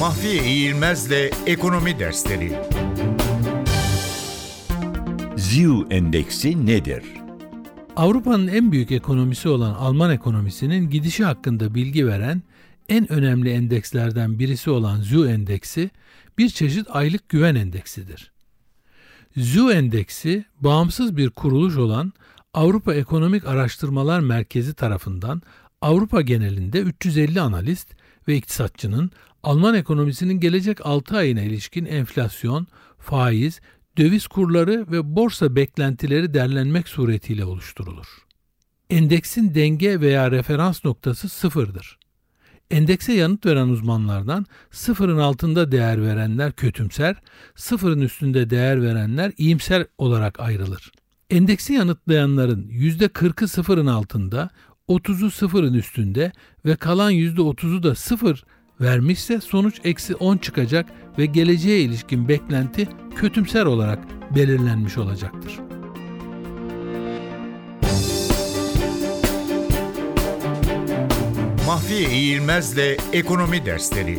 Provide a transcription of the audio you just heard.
Mahfiye İğilmez'le Ekonomi Dersleri ZİV endeksi nedir? Avrupa'nın en büyük ekonomisi olan Alman ekonomisinin gidişi hakkında bilgi veren en önemli endekslerden birisi olan ZÜ endeksi bir çeşit aylık güven endeksidir. ZÜ endeksi bağımsız bir kuruluş olan Avrupa Ekonomik Araştırmalar Merkezi tarafından Avrupa genelinde 350 analist ve iktisatçının Alman ekonomisinin gelecek 6 ayına ilişkin enflasyon, faiz, döviz kurları ve borsa beklentileri derlenmek suretiyle oluşturulur. Endeksin denge veya referans noktası sıfırdır. Endekse yanıt veren uzmanlardan sıfırın altında değer verenler kötümser, sıfırın üstünde değer verenler iyimser olarak ayrılır. Endeksi yanıtlayanların %40'ı sıfırın altında, 30'u sıfırın üstünde ve kalan %30'u da sıfır vermişse sonuç eksi 10 çıkacak ve geleceğe ilişkin beklenti kötümser olarak belirlenmiş olacaktır. Mahfiye İğilmez'le Ekonomi Dersleri